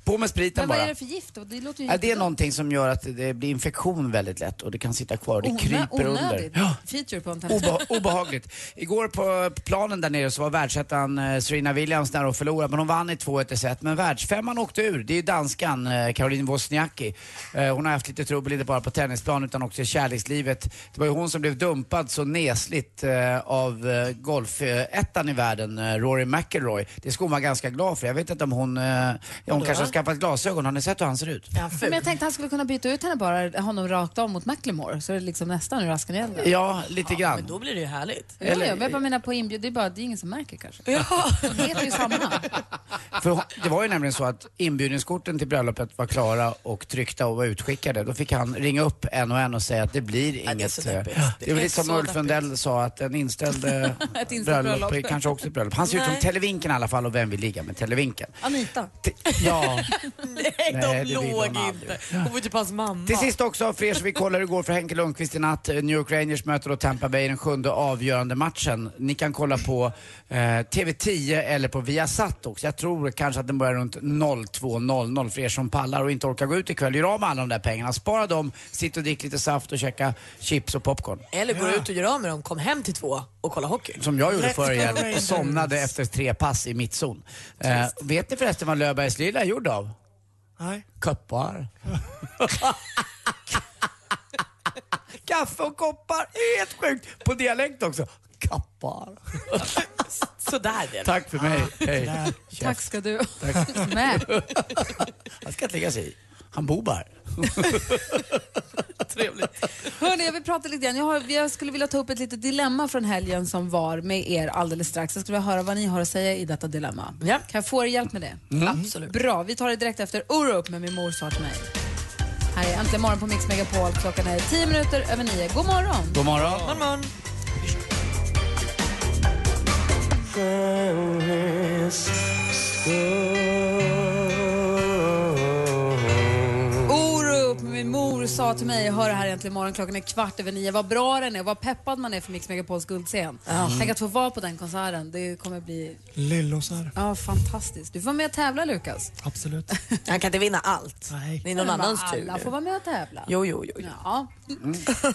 på med spriten Men vad bara. är det för gift? då? Det låter ju det är någonting som gör att det blir infektion väldigt lätt och det kan sitta kvar. Det Onö- kryper under. feature på en tennis. Obe obehagligt. Igår på planen där nere så var världsettan eh, Serena Williams nära att förlora men hon vann i 2-1 i set. Men världsfemman åkte ur. Det är ju danskan eh, Caroline Wozniacki. Eh, hon har haft lite trubbel inte bara på tennisplan utan också i kärlekslivet Det var ju hon som blev dumpad så nesligt eh, av eh, golfettan i världen, eh, Rory McIlroy. Det ska hon vara ganska glad för. Jag vet inte om hon, eh, ja, hon kanske har skaffat glasögon. Har ni sett hur han ser ut? Men jag tänkte han skulle kunna byta ut henne bara, honom rakt av mot Macklemore. Så är det liksom nästan ur askan i elden. Ja, lite grann. Men då blir det ju härligt. Ja, ja, men jag bara menar på inbjud, det är bara det är ingen som märker kanske. Ja. Det heter ju samma. För det var ju nämligen så att inbjudningskorten till bröllopet var klara och tryckta och var utskickade. Då fick han ringa upp en och en och säga att det blir inget... så deppigt. eh, Det det är lite som Ulf Lundell sa att en inställd bröllop är kanske också ett bröllop. Han ser ut som. Televinken i alla fall och vem vill ligga med Televinken? Anita. Ja. Nej, Nej, de det vill låg inte. Hon var typ hans mamma. Till sist också, för er som vi kollade igår för Henke Lundqvist i natt, eh, New York Rangers möter då Tampa Bay i den sjunde avgörande matchen. Ni kan kolla på eh, TV10 eller på Viasat också. Jag tror kanske att den börjar runt 02.00 för er som pallar och inte orkar gå ut ikväll. Gör av med alla de där pengarna. Spara dem, sitt och drick lite saft och käka chips och popcorn. Eller gå ut och göra av med dem, kom hem till två och kolla hockey. Som jag gjorde förr igen. Rangers. Somnade efter tre pass i mittzon. Eh, vet ni förresten vad Löfbergs Lilla är gjord av? Nej. Koppar. Kaffe och koppar, helt sjukt. På dialekt också. Kappar. Sådär det. Tack för mig. Hej. Tack ska du Tack. med. Han ska inte lägga sig i. Han bor bara. Trevligt. Hörni, jag vill prata lite grann. Jag, har, jag skulle vilja ta upp ett litet dilemma från helgen som var med er alldeles strax. Jag skulle vilja höra vad ni har att säga i detta dilemma. Kan jag få er hjälp med det? Mm. Absolut. Bra, vi tar det direkt efter Orup med min mor sa till mig. Här är Äntligen morgon på Mix Megapol. Klockan är 10 minuter över 9. God morgon! God morgon. God morgon. Orup sa till mig, jag hör det här äntligen morgon, klockan är kvart över nio, vad bra den är och vad peppad man är för Mix Megapols guldscen. Tänk att få vara på den konserten, det kommer bli Lillosar. ja, fantastiskt. Du får vara med och tävla Lukas. Absolut. Han kan inte vinna allt. Nej. Det är någon Men annans tur. Alla får vara med och tävla. Jo, jo, jo. Ja.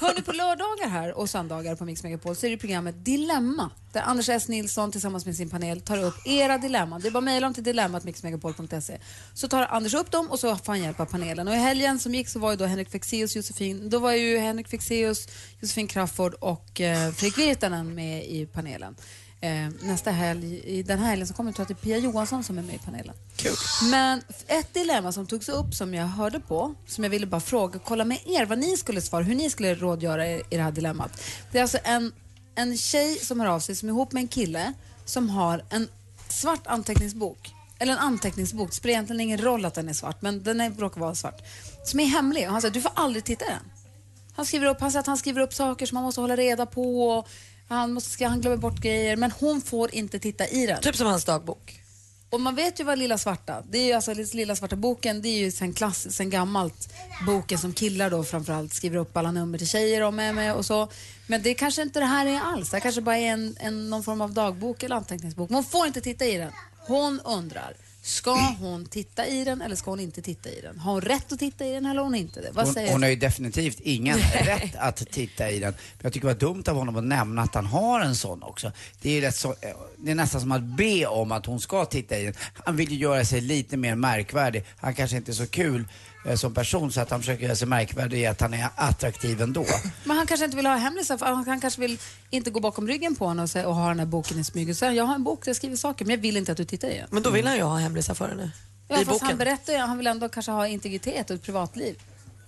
Hörni, på lördagar här och söndagar på Mix Megapol så är det programmet Dilemma där Anders S. Nilsson tillsammans med sin panel tar upp era dilemman. Det är bara att mejla dem till dilemmatmixmegapol.se så tar Anders upp dem och så får han hjälp av panelen. Och i helgen som gick så var ju då Henrik Fexeus, Josefin, då var ju Henrik Fexeus, Josefin Crafoord och eh, Fredrik Virtanen med i panelen. Eh, nästa helg, i den här helgen så kommer jag att det är Pia Johansson som är med i panelen. Kul. Men ett dilemma som togs upp som jag hörde på, som jag ville bara fråga, kolla med er vad ni skulle svara, hur ni skulle rådgöra i det här dilemmat. Det är alltså en, en tjej som hör av sig som är ihop med en kille som har en svart anteckningsbok. Eller en anteckningsbok, det spelar egentligen ingen roll att den är svart, men den är, råkar vara svart. Som är hemlig och han säger du får aldrig titta i den. Han, skriver upp, han säger att han skriver upp saker som man måste hålla reda på. Och han, måste, han glömmer bort grejer, men hon får inte titta i den. Typ som hans dagbok. Och man vet ju vad Lilla Svarta, det är ju alltså Lilla Svarta boken, det är ju sen, klass, sen gammalt boken som killar då framförallt skriver upp alla nummer till tjejer och med, med och så. Men det kanske inte det här är alls, det kanske bara är en, en, någon form av dagbok eller anteckningsbok. Men hon får inte titta i den. Hon undrar, ska hon titta i den eller ska hon inte titta i den? Har hon rätt att titta i den eller har hon inte det? Vad Hon, säger hon har ju definitivt ingen rätt att titta i den. Men jag tycker det var dumt av honom att nämna att han har en sån också. Det är, rätt så, det är nästan som att be om att hon ska titta i den. Han vill ju göra sig lite mer märkvärdig. Han kanske inte är så kul eh, som person så att han försöker göra sig märkvärdig i att han är attraktiv ändå. Men han kanske inte vill ha hemlisar, för han, han kanske vill inte gå bakom ryggen på henne och, säga, och ha den här boken i smyg och säga jag har en bok där jag skriver saker men jag vill inte att du tittar i den. Men då vill han ju ha hemlisar för henne. Ja, I fast han boken. berättar ju, han vill ändå kanske ha integritet och ett privatliv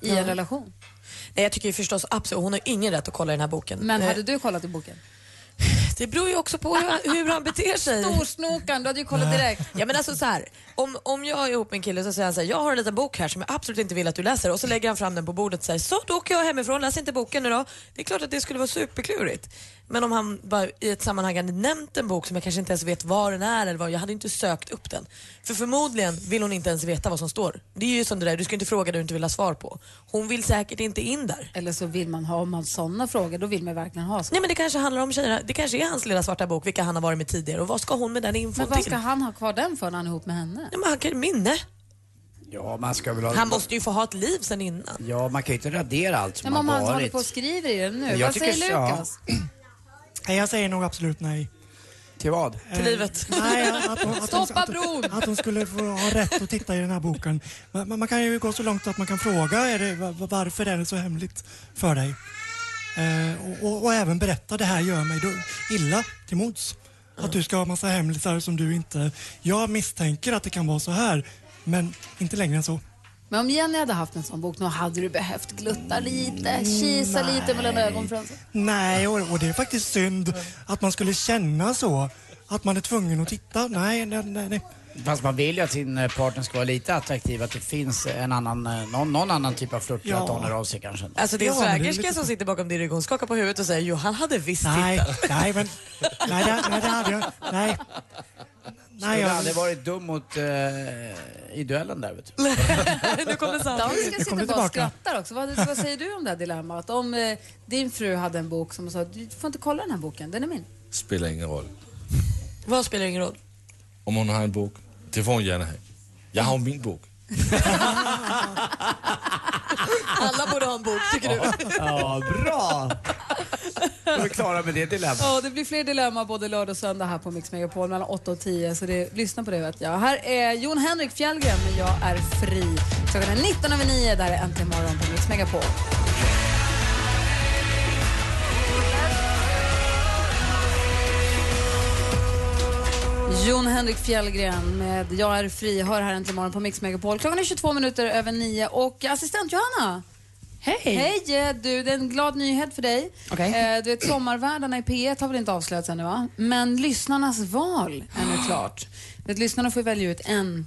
i Ja. en relation. Nej, jag tycker ju förstås absolut, hon har ingen rätt att kolla i den här boken. Men Eh, hade du kollat i boken? Det beror ju också på hur, hur han beter sig. Storsnokan, du hade ju kollat direkt. Ja men alltså så här, om, om jag är ihop med en kille så säger han så här, jag har en liten bok här som jag absolut inte vill att du läser och så lägger han fram den på bordet och säger, så då åker jag hemifrån, läs inte boken nu då. Det är klart att det skulle vara superklurigt. Men om han bara i ett sammanhang hade nämnt en bok som jag kanske inte ens vet var den är eller vad, jag hade inte sökt upp den. För förmodligen vill hon inte ens veta vad som står. Det är ju som det där, du ska inte fråga det du inte vill ha svar på. Hon vill säkert inte in där. Eller så vill man ha, om man sådana frågor, då vill man verkligen ha så. Nej men det kanske handlar om tjejerna, det kanske är hans lilla svarta bok, vilka han har varit med tidigare och vad ska hon med den infon Men vad till? ska han ha kvar den för när han är ihop med henne? Nej, men han kan minne. Ja, man ska väl ha... Han måste ju få ha ett liv sen innan. Ja, man kan ju inte radera allt som Men om har han håller varit. på och skriver i den nu, Jag vad säger så, ja. Nej, jag säger nog absolut nej. Till vad? Till livet. Nej, att hon, att, hon, Stoppa att, bron! att hon skulle få ha rätt att titta i den här boken. Man, man kan ju gå så långt att man kan fråga är det, va- va- varför är det så hemligt för dig? Eh, och, och, och även berätta det här gör mig då illa till mods. Att du ska ha massa hemlisar som du inte... Jag misstänker att det kan vara så här, men inte längre än så. Men om Jenny hade haft en sån bok, då hade du behövt glutta lite, kisa Nej. lite mellan ögonfransarna. Nej, och, och det är faktiskt synd att man skulle känna så. Att man är tvungen att titta. Nej, nej, nej. nej. Fast man vill ju att sin eh, partner ska vara lite attraktiv, att det finns en annan, eh, någon, någon annan typ av flört Ja. att hon av sig kanske. Alltså din Ja, men det är svägerska lite- som sitter bakom din rygg, hon skakar på huvudet och säger jo han hade visst Nej, tittat. nej, men... Nej, det, nej, det hade jag... Nej. Nej, jag... aldrig varit dum mot eh, i duellen där vet du. nu kom det sant. Dansken kom sitter det bara och skrattar också. Vad, vad säger du om det här dilemmat? Om eh, din fru hade en bok som sa du får inte kolla den här boken, den är min. Spelar ingen roll. Vad spelar ingen roll? Om hon har en bok, det får hon gärna ha. Jag har min bok. Alla borde ha en bok tycker du? Ja, bra! Då är vi klara med det dilemmat. Ja, det blir fler dilemma både lördag och söndag här på Mix Megapol mellan 8 och 10. Så det, lyssna på det vet jag. Här är Jon Henrik Fjällgren med Jag är fri. Klockan är 19 över 9. Där är Äntligen morgon på Mix Megapol. Jon Henrik Fjällgren med Jag är fri. Hör här äntligen morgon på Mix Megapol. Klockan är 22 minuter över 9 och assistent Johanna. Hej! Hej! Du, det är en glad nyhet för dig. Okej. Eh, du vet, sommarvärdarna i P1 har väl inte avslöjats ännu va? Men lyssnarnas val är nu klart. Du vet, lyssnarna får välja ut en,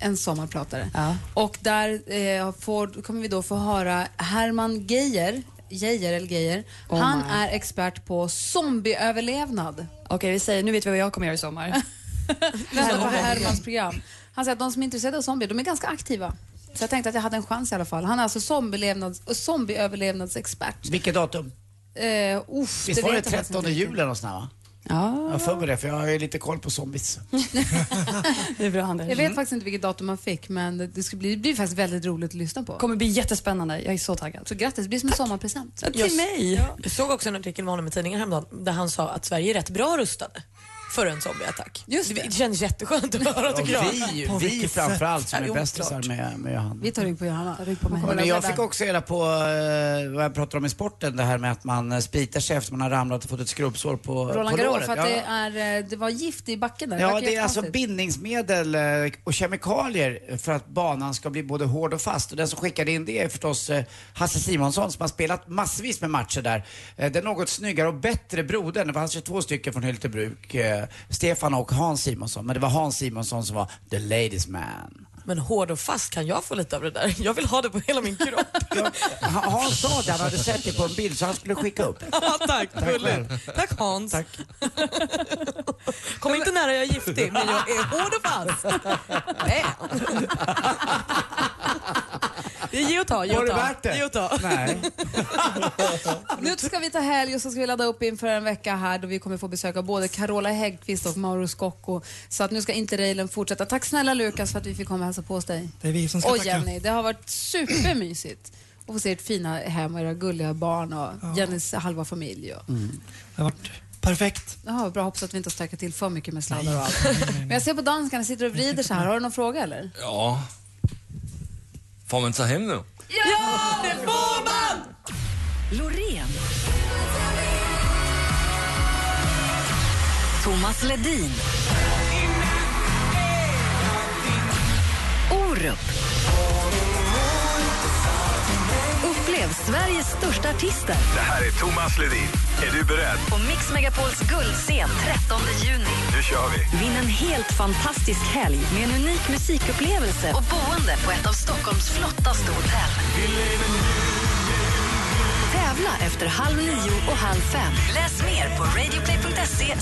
en sommarpratare. Ja. Och där eh, får, kommer vi då få höra Herman Geijer, Geijer eller Geijer. Oh Han my. är expert på zombieöverlevnad. Okej, vi säger, nu vet vi vad jag kommer göra i sommar. Här var Hermans program. Han säger att de som är intresserade av zombier, de är ganska aktiva. Så jag tänkte att jag hade en chans i alla fall. Han är alltså zombielevnads- zombieöverlevnadsexpert. Vilket datum? Eh, uff, Visst var det vet jag faktiskt 13 inte juli eller något sånt va? Ja, Jag har för det, för jag har ju lite koll på zombies. det är bra Anders. Jag vet faktiskt inte vilket datum man fick, men det, det, ska bli, det blir faktiskt väldigt roligt att lyssna på. kommer bli jättespännande. Jag är så taggad. Så grattis, det blir som en sommarpresent. Ja, Till mig! Jag såg också en artikel med honom i tidningen häromdagen där han sa att Sverige är rätt bra rustade för en zombieattack. Just det. det. känns jättebeskönt att höra tycker jag. vi, vi framförallt som är bästisar med, med Johanna. Vi tar rygg på Johanna. Rygg på mig. Men jag fick också reda på eh, vad jag pratar om i sporten, det här med att man eh, spritar sig efter man har ramlat och fått ett skrubbsår på, Roland på låret. för att Ja. det, är, eh, det var gift i backen där. Ja, det är alltså bindningsmedel och kemikalier för att banan ska bli både hård och fast. Och den som skickade in det är förstås Hasse Simonsson som har spelat massvis med matcher där. Den något snyggare och bättre brodern, det fanns ju två stycken från Hyltebruk, Stefan och Hans Simonsson. Men det var Hans Simonsson som var the ladies man. Men hård och fast, kan jag få lite av det där? Jag vill ha det på hela min kropp. Hans sa det, han hade sett det på en bild så han skulle skicka upp. Ja, tack, gulligt. Tack Hans. Tack. Kom inte nära, jag är giftig, men jag är hård och fast. Det är ge och ta, ge Var och det ta. värt det? Ge och ta. Nej. Nu ska vi ta helg och så ska vi ladda upp inför en vecka här då vi kommer få besök av både Carola Häggkvist och Mauro Scocco. Så att nu ska interrailen fortsätta. Tack snälla Lukas för att vi fick komma och hälsa på hos dig. Det är vi som ska Och tacka. Jenny, det har varit supermysigt att få se ert fina hem och era gulliga barn och Jennys halva familj. Och... Det har varit perfekt. Jaha, bra, hoppas att vi inte har stökat till för mycket med sladdar och allt. Men jag ser på danskarna sitter och vrider så här. Har du någon fråga eller? Ja. Får man ta hem nu? Ja, det får man! Loreen. Thomas Ledin. Orup. Upplev Sveriges största artister Det här är Thomas Ledin. Är du beredd? på Mix Megapols guldscen 13 juni. Nu kör vi. Vinn en helt fantastisk helg med en unik musikupplevelse och boende på ett av Stockholms flottaste hotell. Tävla efter halv nio och halv fem. Läs mer på radioplay.se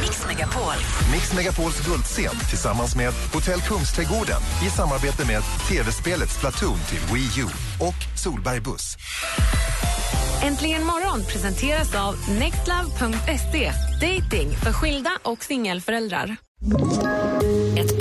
mixmegapol. Mix Megapols guldscen tillsammans med Hotell Kungsträdgården i samarbete med tv-spelet Splatoon till Wii U och Solberg Buss. Äntligen morgon presenteras av nextlove.se. Dating för skilda och singelföräldrar.